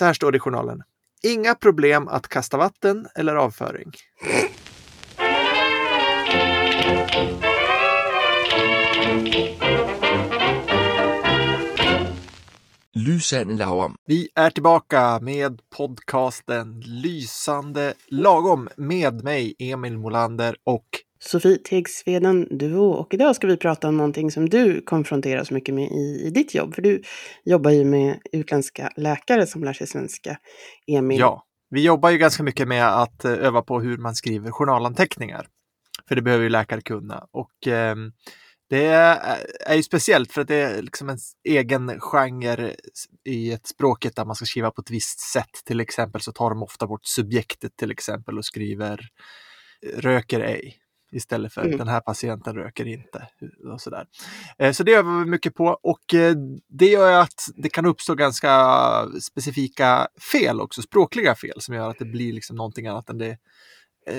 Så här står det i journalen. Inga problem att kasta vatten eller avföring. Lysande lagom. Vi är tillbaka med podcasten Lysande lagom med mig, Emil Molander och Sofie Tegsveden Duo och idag ska vi prata om någonting som du konfronteras mycket med i, i ditt jobb. För du jobbar ju med utländska läkare som lär sig svenska. Emil. Ja, vi jobbar ju ganska mycket med att eh, öva på hur man skriver journalanteckningar. För det behöver ju läkare kunna. Och eh, det är, är ju speciellt för att det är liksom en egen genre i ett språket där man ska skriva på ett visst sätt. Till exempel så tar de ofta bort subjektet till exempel och skriver röker ej istället för Mm. den här patienten röker inte. Och sådär. Eh, Så det övar vi mycket på och eh, det gör att det kan uppstå ganska specifika fel också, språkliga fel som gör att det blir liksom någonting annat än det, eh,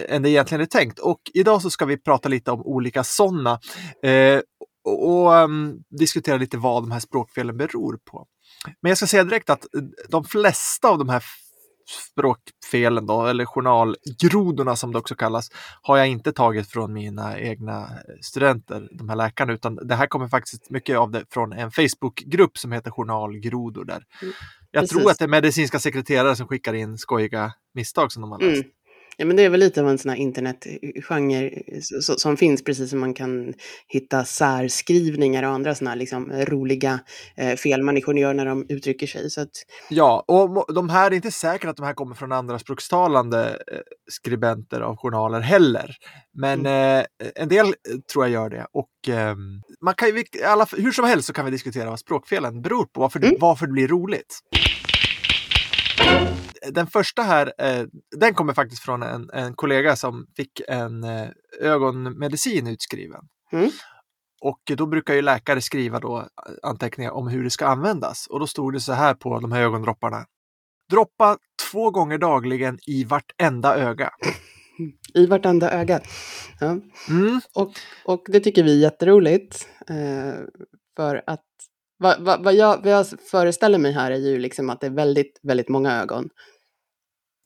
än det egentligen är tänkt. Och idag så ska vi prata lite om olika sådana eh, och, och ehm, diskutera lite vad de här språkfelen beror på. Men jag ska säga direkt att eh, de flesta av de här språkfelen då, eller journalgrodorna som det också kallas, har jag inte tagit från mina egna studenter, de här läkarna, utan det här kommer faktiskt mycket av det från en Facebookgrupp som heter Journalgrodor där. Jag precis. tror att det är medicinska sekreterare som skickar in skojiga misstag som de har läst. Mm. Ja, men det är väl lite av en sån här internetgenre så- som finns, precis som man kan hitta särskrivningar och andra såna här liksom roliga eh, fel människor gör när de uttrycker sig. Så att, Ja, och de här det är inte säkert att de här kommer från andra språkstalande eh, skribenter av journaler heller. Men eh, en del eh, tror jag gör det. Och ehm, man kan alla, hur som helst så kan vi diskutera vad språkfelen beror på, varför, det- Mm. varför det blir roligt. Den första här, eh, den kommer faktiskt från en, en kollega som fick en eh, ögonmedicin utskriven. Mm. Och då brukar ju läkare skriva då anteckningar om hur det ska användas. Och då stod det så här på de här ögondropparna. Droppa två gånger dagligen i vartenda öga. I vartenda öga. Ja. Mm. Och, och det tycker vi är jätteroligt. Eh, för att vad, vad, vad, jag, vad jag föreställer mig här är ju liksom att det är väldigt, väldigt många ögon.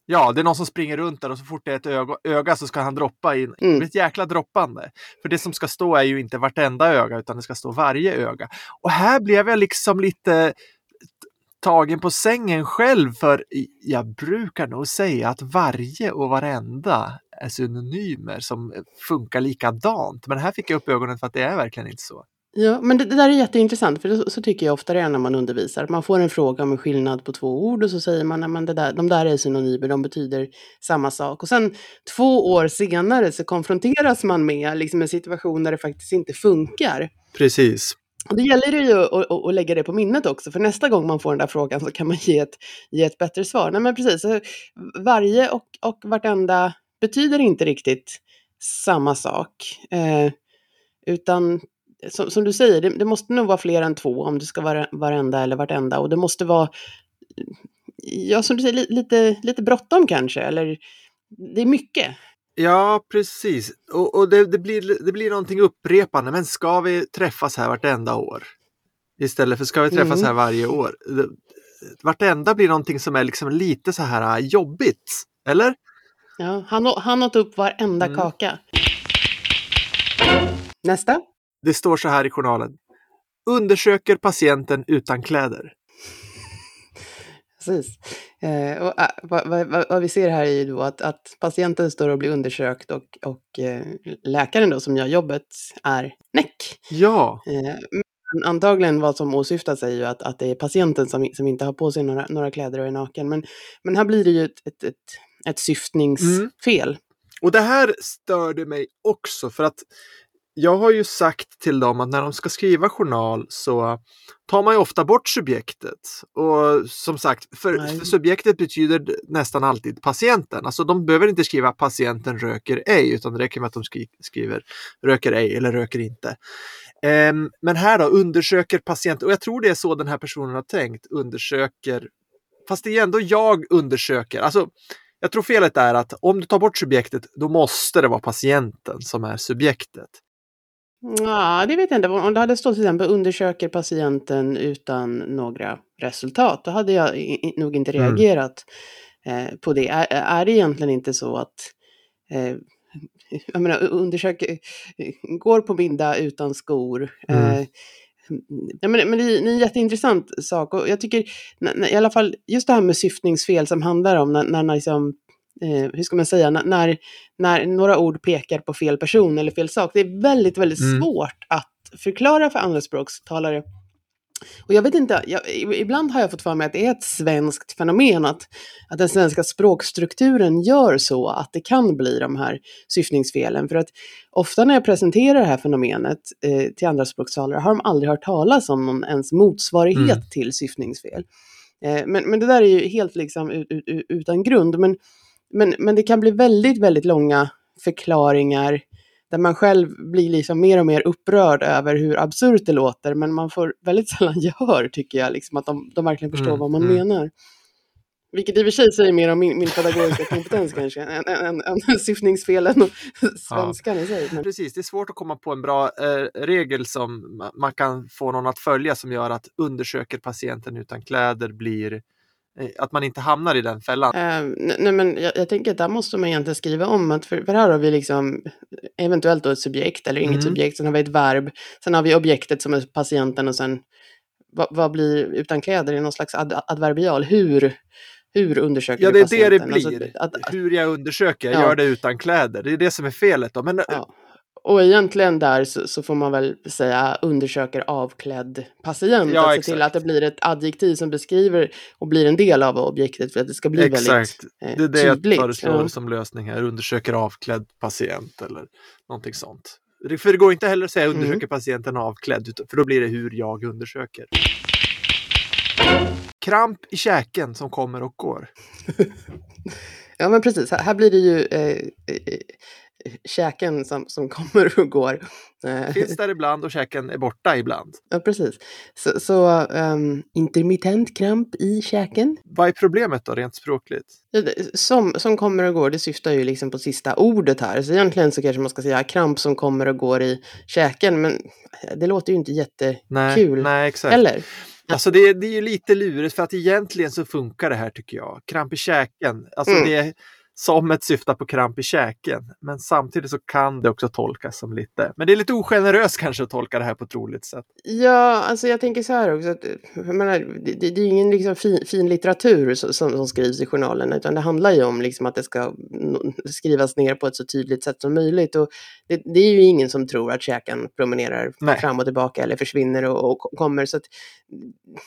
Ja, det är någon som springer runt där och så fort det är ett öga, öga så ska han droppa in. Det Mm. blir ett jäkla droppande. För det som ska stå är ju inte vartenda öga utan det ska stå varje öga. Och här blev jag liksom lite tagen på sängen själv för jag brukar nog säga att varje och varenda är synonymer som funkar likadant. Men här fick jag upp ögonen för att det är verkligen inte så. Ja, men det, det där är jätteintressant, för det, så tycker jag ofta det är när man undervisar. Man får en fråga om en skillnad på två ord och så säger man att där, de där är synonymer, de betyder samma sak. Och sen två år senare så konfronteras man med liksom, en situation där det faktiskt inte funkar. Precis. Och det gäller det ju att, att, att lägga det på minnet också, för nästa gång man får den där frågan så kan man ge ett, ge ett bättre svar. Nej men precis, varje och, och vartenda betyder inte riktigt samma sak. Eh, utan som, som du säger, det, det måste nog vara fler än två om det ska vara varenda eller vartenda. Och det måste vara, ja som du säger, li, lite, lite bråttom kanske, eller det är mycket. Ja, precis. Och, och det, det, blir, det blir någonting upprepande. Men ska vi träffas här vartenda år? Istället för ska vi träffas Mm. här varje år? Vartenda blir någonting som är liksom lite så här äh, jobbigt. Eller? Ja, han, han åt upp varenda Mm. kaka. Nästa. Det står så här i journalen. Undersöker patienten utan kläder. Precis. Eh, och, äh, vad, vad, vad- vi ser här är ju då att, att patienten står och blir undersökt och, och eh, läkaren då som gör jobbet är näck. Ja, Eh, men antagligen vad som åsyftas är ju att, att det är patienten som, som inte har på sig några, några kläder och är naken. Men, men här blir det ju ett, ett, ett, ett syftningsfel. och det här störde mig också för att jag har ju sagt till dem att när de ska skriva journal så tar man ju ofta bort subjektet. Och som sagt, för, för subjektet betyder nästan alltid patienten. Alltså de behöver inte skriva patienten röker ej, utan det räcker med att de skri skriver röker ej eller röker inte. Ehm, men här då, undersöker patienten, och jag tror det är så den här personen har tänkt, undersöker, fast det är ändå jag undersöker. Alltså, jag tror felet är att om du tar bort subjektet, då måste det vara patienten som är subjektet. Ja, det vet jag inte. Om det hade stått till exempel undersöker patienten utan några resultat, då hade jag i, nog inte Mm. reagerat eh, på det. Är, är det egentligen inte så att eh, jag menar, undersöker, går på middag utan skor. Mm. Eh, ja, men, men det, är, det är en jätteintressant sak och jag tycker i alla fall just det här med syftningsfel som handlar om när, när, när liksom, eh, hur ska man säga, när, när, när några ord pekar på fel person eller fel sak. Det är väldigt, väldigt Mm. svårt att förklara för andraspråkstalare. Och jag vet inte, jag, ibland har jag fått för mig att det är ett svenskt fenomen att, att den svenska språkstrukturen gör så att det kan bli de här syftningsfelen. För att ofta när jag presenterar det här fenomenet eh, till andraspråkstalare har de aldrig hört talas om någon ens motsvarighet Mm. till syftningsfel. Eh, men, men det där är ju helt liksom ut, ut, ut- utan grund. Men, men, men det kan bli väldigt, väldigt långa förklaringar där man själv blir liksom mer och mer upprörd över hur absurt det låter, men man får väldigt sällan gehör, tycker jag, liksom, att de, de verkligen förstår Mm, vad man mm. menar. Vilket i och för sig säger mer om min, min pedagogiska kompetens kanske, än, än, än, syftningsfelen och svenskan i sig. Men, Precis, det är svårt att komma på en bra eh, regel som ma- man kan få någon att följa som gör att undersöker patienten utan kläder blir att man inte hamnar i den fällan. Eh, nej, men jag, jag tänker att där måste man egentligen skriva om att för, för här har vi liksom eventuellt då ett subjekt eller inget Mm. subjekt, sen har vi ett verb, sen har vi objektet som är patienten och sen vad, vad blir utan kläder i någon slags ad, adverbial, hur, hur undersöker Ja, det är det det? Alltså, blir. att- Hur jag undersöker, jag Ja. gör det utan kläder. Det är det som är felet. Då. Men, eh, Ja. Och egentligen där så, så får man väl säga undersöker avklädd patient. Ja, att se till att det blir ett adjektiv som beskriver och blir en del av objektet för att det ska bli väldigt Exakt. eh, Det är det jag tydligt. föreslår Ja. som lösning här. Undersöker avklädd patient eller någonting sånt. För det går inte heller att säga Mm. undersöker patienten avklädd, för då blir det hur jag undersöker. Kramp i käken som kommer och går. Ja, men precis. Här, här blir det ju eh, eh, käken som, som kommer och går. Eh, Finns där ibland och käken är borta ibland. ja, precis. Så, så ehm, intermittent kramp i käken. Vad är problemet då rent språkligt? Som, som kommer och går, det syftar ju liksom på sista ordet här. Så egentligen så kanske man ska säga kramp som kommer och går i käken. Men det låter ju inte jättekul Nej, nej exakt. heller. Alltså det, är- det är ju lite lurigt för att egentligen så funkar det här tycker jag. Kramp i käken. Alltså Mm. det som ett syftar på kramp i käken. Men samtidigt så kan det också tolkas som lite. Men det är lite ogeneröst kanske att tolka det här på ett roligt sätt. Ja, alltså jag tänker så här också. Att, menar, det, det det är ingen liksom fin, fin litteratur som, som, skrivs i journalen, utan det handlar ju om liksom att det ska skrivas ner på ett så tydligt sätt som möjligt. Och det, det är ju ingen som tror att käken promenerar Nej. fram och tillbaka eller försvinner och, och kommer. Så att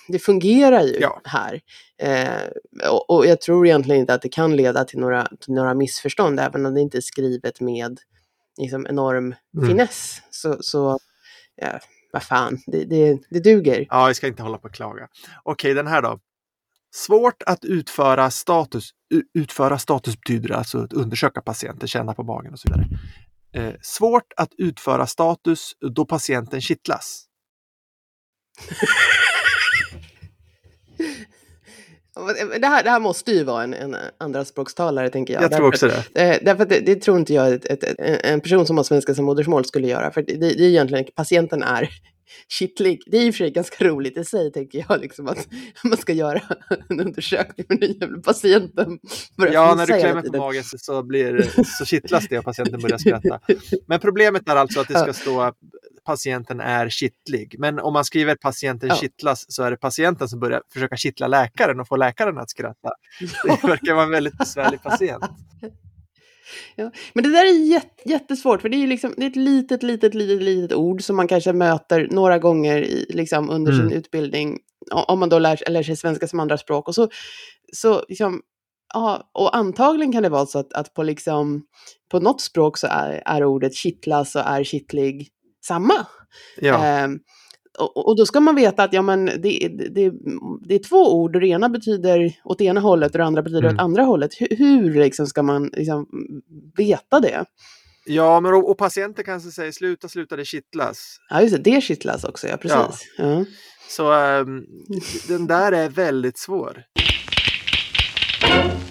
det fungerar ju Ja. här. Eh, och, och jag tror egentligen inte att det kan leda till några, några missförstånd, även om det inte är skrivet med liksom, enorm Mm. finess. Så, så ja, vad fan, det, det, det duger. Ja, jag ska inte hålla på och klaga. Okej, den här då. Svårt att utföra status. Utföra status betyder alltså att undersöka patienten, känna på magen och så vidare. Eh, svårt att utföra status då patienten kittlas. Det här, det här måste ju vara en, en andraspråkstalare, tänker jag. Jag tror Därför också det. Eh, därför det, det tror inte jag ett, ett, ett, en person som har svenska som modersmål skulle göra. För det, det är egentligen, patienten är kittlig. Det är i och för sig ganska roligt i sig, tänker jag, liksom att man ska göra en undersökning med den jävla patienten. Ja, när du klämmer på magen så, blir, så kittlas det och patienten börjar skratta. Men problemet är alltså att det ska stå patienten är kittlig. Men om man skriver patienten Ja. kittlas så är det patienten som börjar försöka kittla läkaren och få läkaren att skratta. Det verkar vara en väldigt besvärlig patient. Ja. Men det där är jät- jättesvårt, för det är, liksom, det är ett litet, litet, litet, litet ord som man kanske möter några gånger i, liksom, under Mm. sin utbildning, om man då lär, lär sig svenska som andraspråk. Och så, så liksom, ja, och antagligen kan det vara så att, att på, liksom, på något språk så är, är ordet kittlas och är kittlig samma. Ja, Ehm, och, och då ska man veta att ja, men det, det, det är två ord och det ena betyder åt ena hållet och det andra betyder Mm. åt andra hållet. Hur, hur liksom ska man liksom veta det? ja men och, och patienten kanske säger sluta, sluta, det kittlas. Ja, just det, det kittlas också, ja precis. Ja. Så ehm, den där är väldigt svår.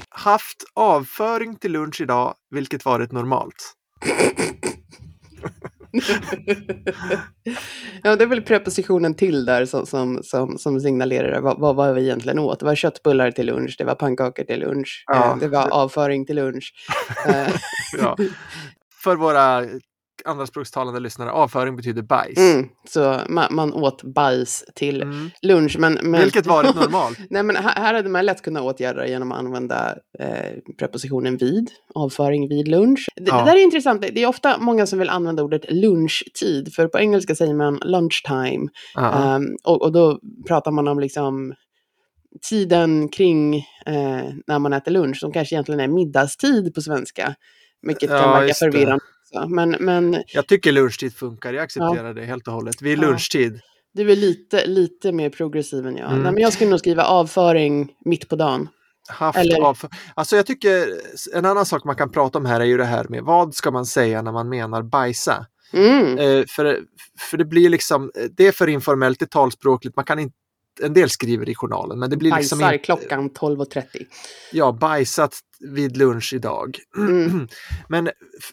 Haft avföring till lunch idag, vilket varit normalt. ja, det är väl prepositionen till där som, som, som, som signalerar vad, vad, vad vi egentligen åt. Det var köttbullar till lunch, det var pannkakor till lunch, Ja. eh, det var avföring till lunch. Eh, Ja. För våra andraspråkstalande lyssnare, avföring betyder bajs. mm, så man, man åt bajs till Mm. lunch. Men, men, Vilket varit normalt. Nej, men här, här hade man lätt kunnat åtgärda det genom att använda eh, prepositionen vid, avföring vid lunch. Det, Ja. det där är intressant, det är ofta många som vill använda ordet lunchtid, för på engelska säger man lunchtime. Ja. Ehm, och, och då pratar man om liksom tiden kring eh, när man äter lunch, som kanske egentligen är middagstid på svenska. Vilket Ja, kan verka just det. förvirrande. Också. Men, men Jag tycker lunchtid funkar, jag accepterar det helt och hållet. Vid Ja. lunchtid. du är lite, lite mer progressiv än jag. Mm. Nej, men jag skulle nog skriva avföring mitt på dagen. Haft Eller- avför... Alltså jag tycker en annan sak man kan prata om här är ju det här med vad ska man säga när man menar bajsa? Mm. Eh, för, för det blir liksom, det är för informellt, det är talspråkligt, man kan inte en del skriver i journalen, men det blir liksom Bajsar inte, klockan 12.30. ja, bajsat vid lunch idag. Mm. Men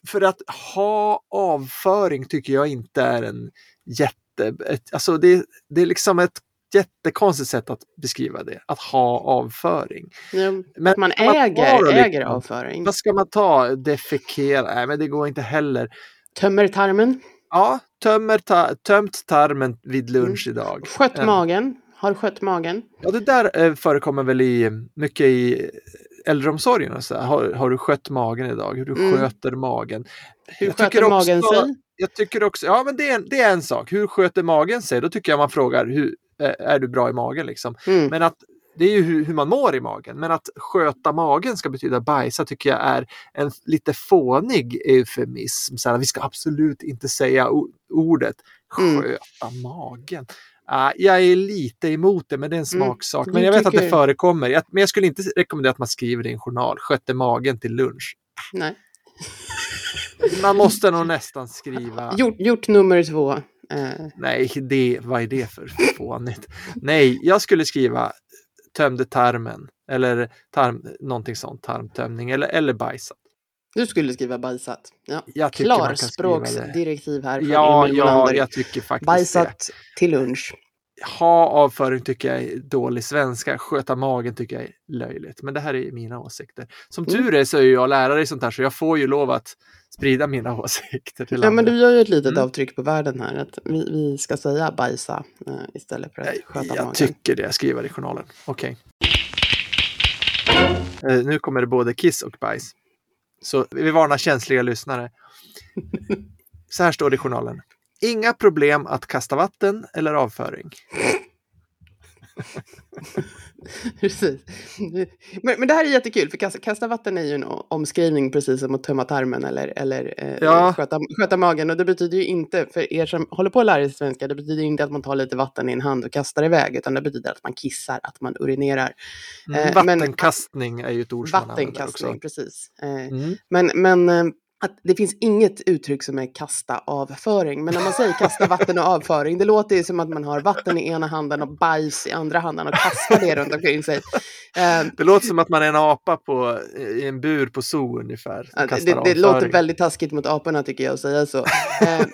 för att ha avföring tycker jag inte är en jätte... Ett, alltså det, det är liksom ett jättekonstigt sätt att beskriva det, att ha avföring. Ja, Men att man äger, då äger liksom? avföring. Vad ska man ta? Defekera? Nej, men det går inte heller. Tömmer tarmen. Ja, tömmer ta, tömt tarmen vid lunch idag. Skött Ja. magen. Har skött magen. Ja, det där eh, förekommer väl i, mycket i äldreomsorgen. och Så här. Har, har du skött magen idag? Hur du Mm. sköter magen. Hur Jag sköter magen också- sig? Jag tycker också, ja men det är, en- det är en sak. Hur sköter magen sig? Då tycker jag man frågar, hur, eh, är du bra i magen liksom? Mm. Men att det är ju hur, hur man mår i magen. Men att sköta magen ska betyda bajsa tycker jag är en lite fånig eufemism. Så här, vi ska absolut inte säga ordet Mm. sköta magen. Ah, jag är lite emot det, men det är en Mm. smaksak. Du Men jag vet att det förekommer. Jag, men jag skulle inte rekommendera att man skriver det i en journal. Skötte magen till lunch. Nej. Man måste nog nästan skriva... Gjort, gjort nummer två. Eh, Nej, det, vad är det för fånigt? Nej, jag skulle skriva tömde tarmen eller tarm, någonting sånt, tarmtömning eller, eller bajsat. Du skulle skriva bajsat. Ja. Jag det. Klarspråksdirektiv här Ja, ja, jag tycker faktiskt det. Bajsat till lunch. Ha avföring tycker jag är dålig svenska. Sköta magen tycker jag är löjligt. Men det här är mina åsikter. Som Mm. tur är så är jag lärare i sånt här så jag får ju lov att sprida mina åsikter till Ja, men andra. du gör ju ett litet Mm. avtryck på världen här. Att vi, vi ska säga bajsa eh, istället för att sköta jag magen. tycker det, jag skriver i journalen. Okej. Eh, nu kommer det både kiss och bajs. Så vi varnar känsliga lyssnare. Så här står det i journalen. Inga problem att kasta vatten eller avföring. Precis. Men, men det här är jättekul, för kasta, kasta vatten är ju en omskrivning precis som att tömma tarmen eller, eller eh, Ja. sköta, sköta magen. Och det betyder ju inte, för er som håller på att lära sig svenska, det betyder inte att man tar lite vatten i en hand och kastar iväg, utan det betyder att man kissar, att man urinerar. Mm, Eh, men- vattenkastning är ju ett ord som man använder Vattenkastning, också. precis. Eh, Mm. Men, men eh, att det finns inget uttryck som är kasta avföring. Men när man säger kasta vatten och avföring, det låter ju som att man har vatten i ena handen och bajs i andra handen och kastar det runt omkring sig. Eh, Det låter som att man är en apa på, i en bur på zoo ungefär. Det, det låter väldigt taskigt mot aporna tycker jag att säga så. Eh,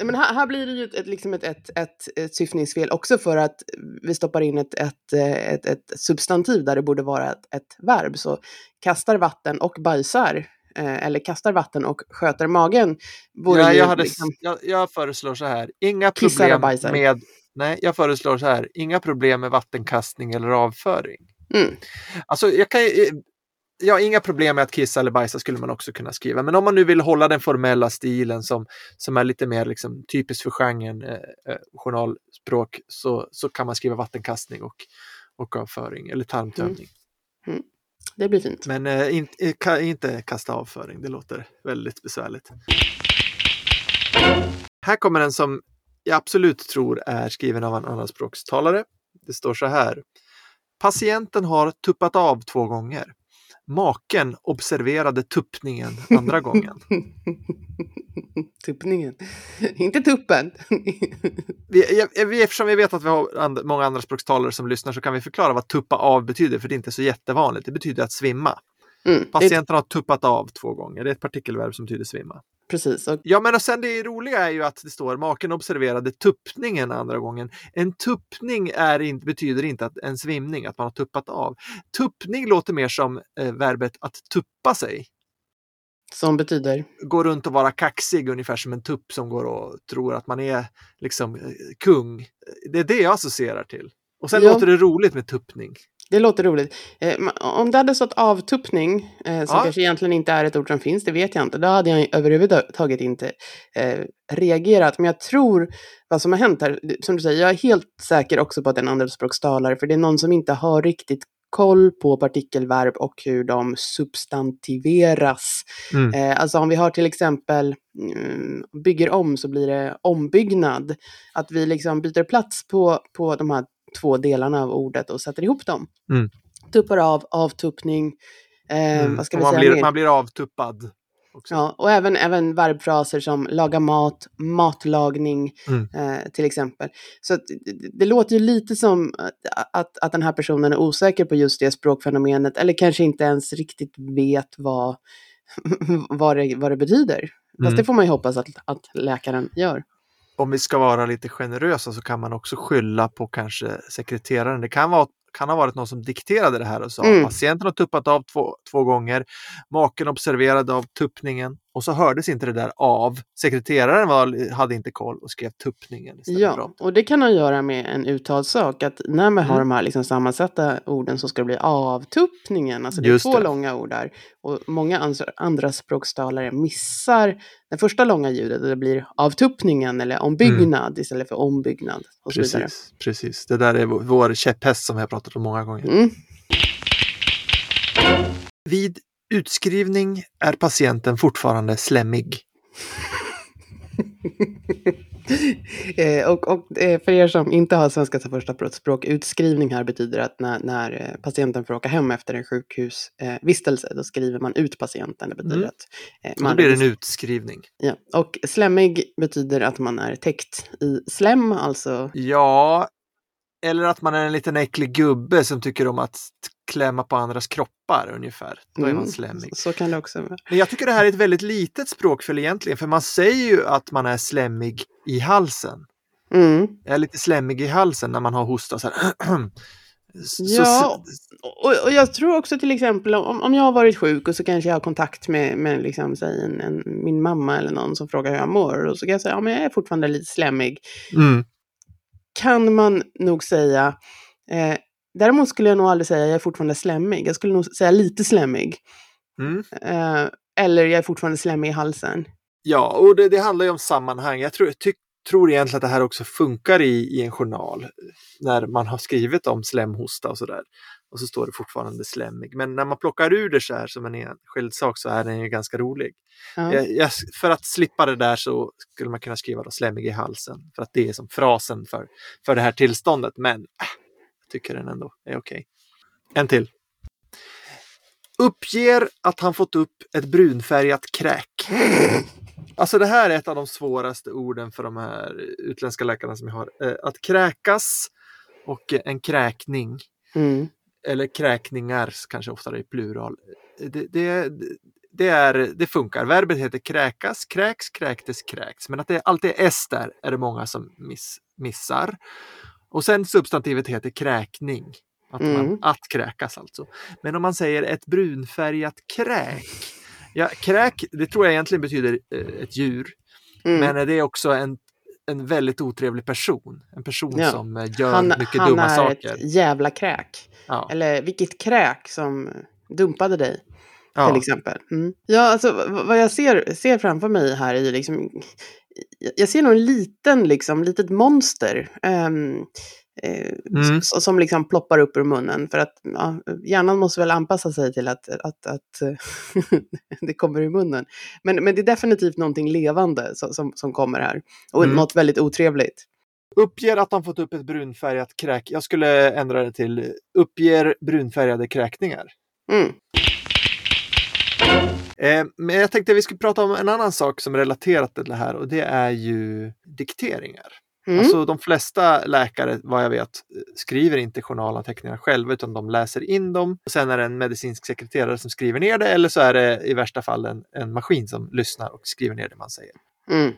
men här, här blir det ju ett, liksom ett, ett, ett, ett syftningsfel också för att vi stoppar in ett, ett, ett, ett substantiv där det borde vara ett, ett verb. Så kastar vatten och bajsar, eh, eller kastar vatten och sköter magen, vore Ja, jag, hade, liksom, jag, jag föreslår så här. Inga problem med Nej, jag föreslår så här. Inga problem med vattenkastning eller avföring. mm, Alltså, jag kan ju- Ja, inga problem med att kissa eller bajsa skulle man också kunna skriva. Men om man nu vill hålla den formella stilen som, som är lite mer liksom, typisk för genren eh, eh, journalspråk så, så kan man skriva vattenkastning och, och avföring eller tarmtömning det blir fint. Men eh, in, eh, ka, inte kasta avföring, det låter väldigt besvärligt. Här kommer en som jag absolut tror är skriven av en andraspråkstalare. Det står så här. Patienten har tuppat av två gånger. Maken observerade tuppningen andra gången. Tuppningen. Inte tuppen. Vi, vi, eftersom vi vet att vi har många andraspråkstalare som lyssnar så kan vi förklara vad tuppa av betyder, för det är inte så jättevanligt. Det betyder att svimma. Mm, Patienten har tuppat av två gånger. Det är ett partikelverb som betyder svimma. Precis. Och, Ja, men och sen det roliga är ju att det står maken observerade tuppningen andra gången. En tuppning är inte, betyder inte att en svimning, att man har tuppat av. Tuppning låter mer som eh, verbet att tuppa sig. som betyder, Gå runt och vara kaxig, ungefär som en tupp som går och tror att man är liksom eh, kung. Det är det jag associerar till. Och sen Ja. låter det roligt med tuppning. Det låter roligt. Eh, om det hade stått avtuppning, eh, som Ja. kanske egentligen inte är ett ord som finns, det vet jag inte, då hade jag överhuvudtaget inte eh, reagerat. Men jag tror vad som har hänt här, som du säger, jag är helt säker också på att det är en andraspråkstalare, för det är någon som inte har riktigt koll på partikelverb och hur de substantiveras. Mm. Eh, alltså om vi har till exempel mm, bygger om så blir det ombyggnad. Att vi liksom byter plats på, på de här två delarna av ordet och sätter ihop dem. Mm. Tuppar av, avtuppning, eh, Mm. vad ska vi man, säga blir, mer? man blir avtuppad. Också. Ja, och även, även verbfraser som laga mat, matlagning Mm. eh, till exempel. Så det, det låter ju lite som att, att, att den här personen är osäker på just det språkfenomenet eller kanske inte ens riktigt vet vad, vad, det, vad det betyder. Fast Mm. det får man ju hoppas att, att läkaren gör. Om vi ska vara lite generösa så kan man också skylla på kanske sekreteraren. Det kan, vara, kan ha varit någon som dikterade det här och sa Mm. patienten har tuppat av två, två gånger. Maken observerade av tuppningen och så hördes inte det där av. Sekreteraren var, hade inte koll och skrev tuppningen Ja, och det kan ha att göra med en uttalssak. Att när man har Mm. de här liksom sammansatta orden så ska det bli avtuppningen. Alltså det Just är två det. långa ord där. Och många andra, andra språkstalare missar det första långa ljudet. Och det blir avtuppningen eller ombyggnad istället för ombyggnad. Mm. Precis, precis. Det där är vår- vår käpphäst som vi har pratat om många gånger. Mm. Vid utskrivning är patienten fortfarande slemmig. Eh, och och eh, för er som inte har svenska som första språk, utskrivning här betyder att när, när eh, patienten får åka hem efter en sjukhusvistelse, då skriver man ut patienten. Det betyder Mm. att Och då man blir det en utskrivning. Ja, och slemmig betyder att man är täckt i slem, alltså Ja, eller att man är en liten äcklig gubbe som tycker om att klämma på andras kroppar ungefär. Då är man mm, slemmig. så, kan det också vara. Men jag tycker det här är ett väldigt litet språkfel egentligen, för man säger ju att man är slemmig i halsen. Mm. Jag är lite slemmig i halsen när man har hosta så här. Så- Ja. Och, och jag tror också till exempel om, om jag har varit sjuk och så kanske jag har kontakt med, med liksom, säg en, en, min mamma eller någon som frågar hur jag mår och så kan jag säga ja, men jag är fortfarande lite slemmig. Mm, Kan man nog säga. Eh, däremot skulle jag nog aldrig säga jag är fortfarande slemmig. Jag skulle nog säga lite slemmig. mm. Eh, eller jag är fortfarande slemmig i halsen. Ja, och det, det handlar ju om sammanhang. Jag tror, ty, tror egentligen att det här också funkar i, i en journal. När man har skrivit om slemhosta och sådär. Och så står det fortfarande slemmig. Men när man plockar ur det så här som en enskild sak så är den ju ganska rolig. Ja. Jag, jag, för att slippa det där så skulle man kunna skriva då slemmig i halsen. För att det är som frasen för, för det här tillståndet. Men äh, tycker den ändå är okej. En till. Uppger att han fått upp ett brunfärgat kräk. Alltså det här är ett av de svåraste orden för de här utländska läkarna som jag har. Eh, Att kräkas och en kräkning Mm. eller kräkningar kanske oftare i plural. Det, det, det, är, det funkar. Verbet heter kräkas, kräks, kräktes, kräks. Men att det alltid är s där är det många som miss, missar. Och sen substantivet heter kräkning. Att, man, Mm. att kräkas alltså. Men om man säger ett brunfärgat kräk. Ja, kräk, det tror jag egentligen betyder eh, ett djur. Mm. Men det är också en, en väldigt otrevlig person. En person Ja. som eh, gör han, mycket han dumma är saker. ett jävla kräk. Ja. Eller vilket kräk som dumpade dig, till Ja. exempel. Mm. Ja, alltså vad jag ser, ser framför mig här är liksom... jag- ser nog en liten, liksom, litet monster. eh, Mm. som liksom ploppar upp ur munnen. För att ja, hjärnan måste väl anpassa sig till att, att, att det kommer ur munnen. Men, men det är definitivt någonting levande som, som, som kommer här. Och Mm. något väldigt otrevligt. Uppger att han fått upp ett brunfärgat kräk. Jag skulle ändra det till uppger brunfärgade kräkningar. Mm. Eh, men jag tänkte att vi skulle prata om en annan sak som är relaterat till det här och det är ju dikteringar. Mm. Alltså de flesta läkare, vad jag vet, skriver inte journalanteckningar själva utan de läser in dem. Och sen är det en medicinsk sekreterare som skriver ner det eller så är det i värsta fall en, en maskin som lyssnar och skriver ner det man säger. Mm.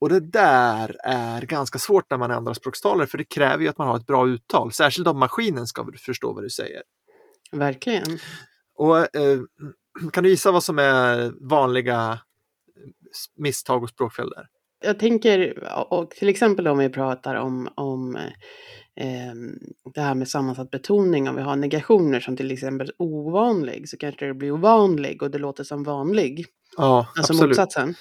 Och det där är ganska svårt när man är andraspråkstalare för det kräver ju att man har ett bra uttal, särskilt om maskinen ska förstå vad du säger. Verkligen. Och eh, Kan du gissa vad som är vanliga misstag och språkfel där? Jag tänker, och till exempel om vi pratar om, om eh, det här med sammansatt betoning, om vi har negationer som till exempel ovanlig, så kanske det blir ovanlig och det låter som vanlig. Ja, Alltså absolut. motsatsen.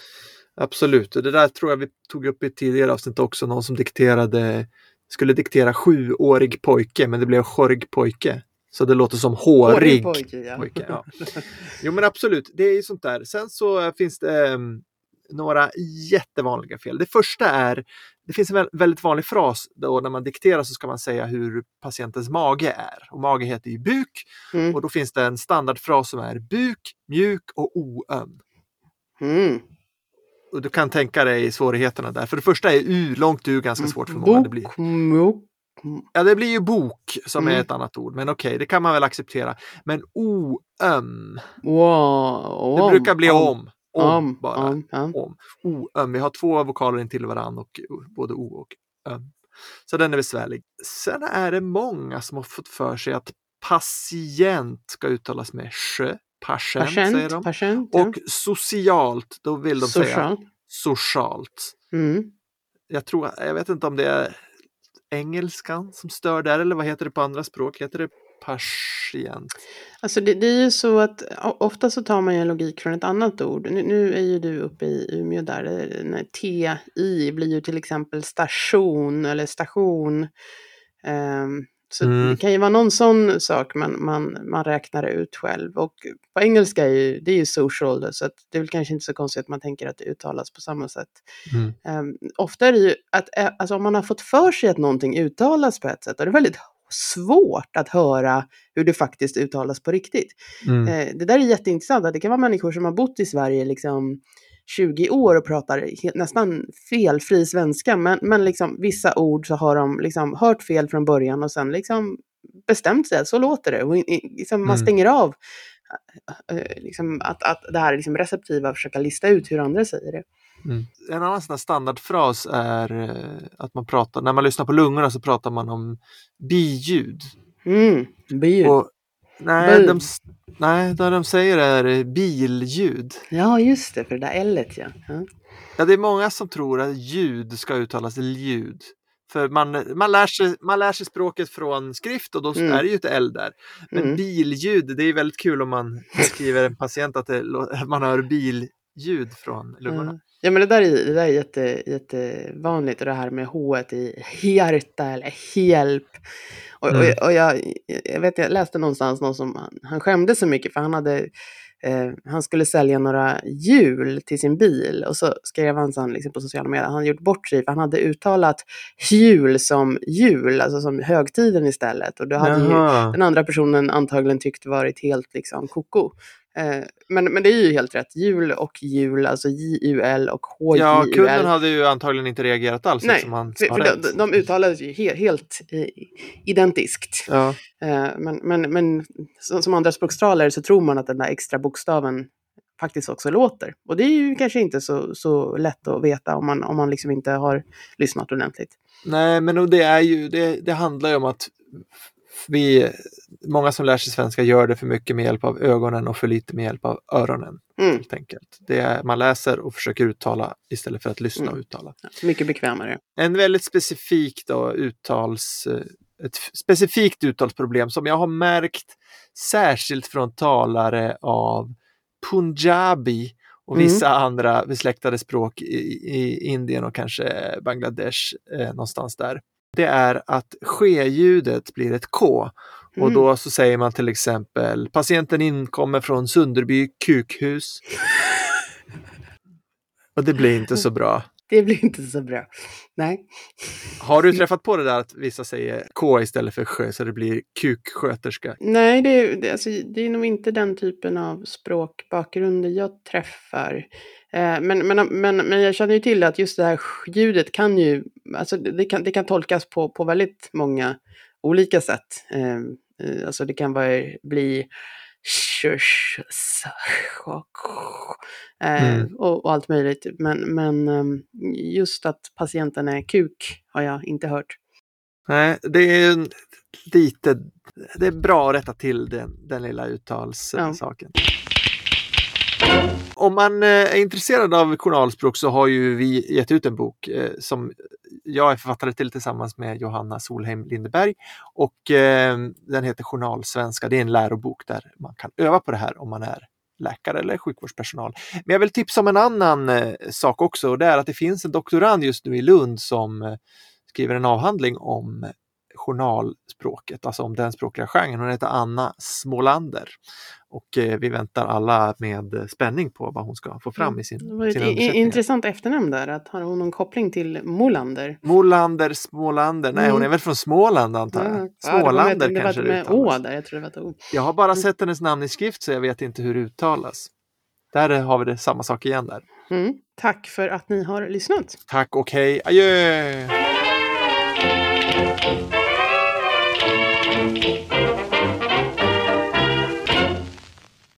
Absolut, och det där tror jag vi tog upp i ett tidigare avsnitt också, någon som dikterade, skulle diktera sjuårig pojke, men det blev sjorg pojke. Så det låter som hårig pojke, ja. pojke. Ja. Jo men absolut, det är ju sånt där. Sen så eh, finns det um, några jättevanliga fel. Det första är, det finns en vä- väldigt vanlig fras då när man dikterar så ska man säga hur patientens mage är. Och mage heter ju buk Mm. och då finns det en standardfras som är buk, mjuk och oöm. Mm. Och du kan tänka dig svårigheterna där. För det första är U, långt U ganska svårt för många. Det blir, Bok, mok. Ja, det blir ju bok som är Mm. ett annat ord, men okej, det kan man väl acceptera. Men oöm, Wow. det brukar bli om. Om, Om, bara. om, ja. Om. Oöm, vi har två vokaler intill varandra och både O och öm. Så den är besvärlig. Sen är det många som har fått för sig att patient ska uttalas med sjö. Patient, säger Patient, de. patient. ja. Och socialt, då vill de säga Social. socialt. Mm. jag tror, jag vet inte om det är engelskan som stör där eller vad heter det på andra språk? Heter det patient? Alltså det, det är ju så att ofta så tar man ju en logik från ett annat ord. Nu, nu är ju du uppe i Umeå där. när TI blir ju till exempel station eller station. Um, så Mm. det kan ju vara någon sån sak man, man, man räknar ut själv. Och på engelska är ju, det är ju social så att det är väl kanske inte så konstigt att man tänker att det uttalas på samma sätt. Mm. Um, ofta är det ju att eh, alltså, om man har fått för sig att någonting uttalas på ett sätt, då är det väldigt svårt att höra hur det faktiskt uttalas på riktigt. Mm. Eh, det där är jätteintressant, att det kan vara människor som har bott i Sverige liksom 20 år och pratar nästan felfri svenska, men, men liksom vissa ord så har de liksom hört fel från början och sen liksom bestämt sig så låter det. Och liksom man Mm. stänger av eh, liksom att, att det här liksom receptiva, att försöka lista ut hur andra säger det. Mm. En annan sån standardfras är eh, att man pratar, när man lyssnar på lungorna så pratar man om biljud. Mm, biljud. Och, nej, de, nej, det de säger är eh, billjud. Ja, just det, för det där L ja. ja. Ja, det är många som tror att ljud ska uttalas ljud. För man, man, lär sig, man lär sig språket från skrift och då Mm. är det ju ett L där. Men Mm. billjud, det är väldigt kul om man skriver en patient att det, lå- man hör billjud från lungorna. Ja. Ja, men det där är, det där är jätte, jättevanligt, och det här med H i hjärta eller hjälp. Och, Mm. och, och jag, jag, vet, jag läste någonstans någon som, han, han skämdes så mycket för han hade eh, han skulle sälja några hjul till sin bil och så skrev han sen liksom på sociala medier, han gjort bort sig för han hade uttalat jul som jul, alltså som högtiden istället. Och då hade ju den andra personen antagligen tyckt varit helt liksom koko. Eh, men, men det är ju helt rätt. Jul och jul, alltså J-U-L och Ja, H-J-U-L. kunden hade ju antagligen inte reagerat alls Nej, han för, för de, de uttalades ju he, helt eh, identiskt. Ja. Eh, men men, men som, andra språkstralare så tror man att den där extra bokstaven faktiskt också låter. Och det är ju kanske inte så, så lätt att veta om man, om man liksom inte har lyssnat ordentligt. Nej, men det, är ju, det, det handlar ju om att vi, många som lär sig svenska gör det för mycket med hjälp av ögonen och för lite med hjälp av öronen. Mm. Helt enkelt. Det är, man läser och försöker uttala istället för att lyssna Mm. och uttala. Mycket bekvämare. En väldigt specifik då, uttals, eh, ett specifikt uttalsproblem som jag har märkt särskilt från talare av punjabi och Mm. vissa andra besläktade språk i, i Indien och kanske Bangladesh eh, någonstans där. Det är att ske-ljudet blir ett K och Mm. då så säger man till exempel patienten inkommer från Sunderby kukhus. Och det blir inte så bra. Det blir inte så bra. Nej. Har du träffat på det där att vissa säger K istället för sjö så det blir kuksköterska? Nej, det, är- det, alltså, det är nog inte den typen av språkbakgrunder jag träffar. Eh, men, men, men, men jag känner ju till att just det här ljudet kan ju, alltså det kan, det kan tolkas på, på väldigt många olika sätt. Eh, eh, alltså det kan vara, bli Mm. och, och allt möjligt. Men, men ehm, just att patienten är kuk har jag inte hört. Nej, det är lite, det är bra att rätta till den, den lilla uttalssaken. Om man eh, är intresserad av journalspråk så har ju vi gett ut en bok eh, som jag är författare till tillsammans med Johanna Solheim Lindeberg och eh, den heter Journalsvenska. Det är en lärobok där man kan öva på det här om man är läkare eller sjukvårdspersonal. Men jag vill tipsa om en annan sak också och det är att det finns en doktorand just nu i Lund som skriver en avhandling om journalspråket, alltså om den språkliga genren. Hon heter Anna Smålander. Och eh, vi väntar alla med spänning på vad hon ska få fram i sin, Det var ett intressant efternamn där. Att har hon någon koppling till Molander? Molander, Smålander, nej hon Mm. är väl från Småland antar jag. Smålander det var kanske det med å uttalas. där. Jag tror det var ett o. Jag har bara sett hennes namn i skrift så jag vet inte hur det uttalas. Där har vi det samma sak igen där. Mm. Tack för att ni har lyssnat. Tack och hej, adjö!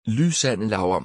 Lysande Lavrum.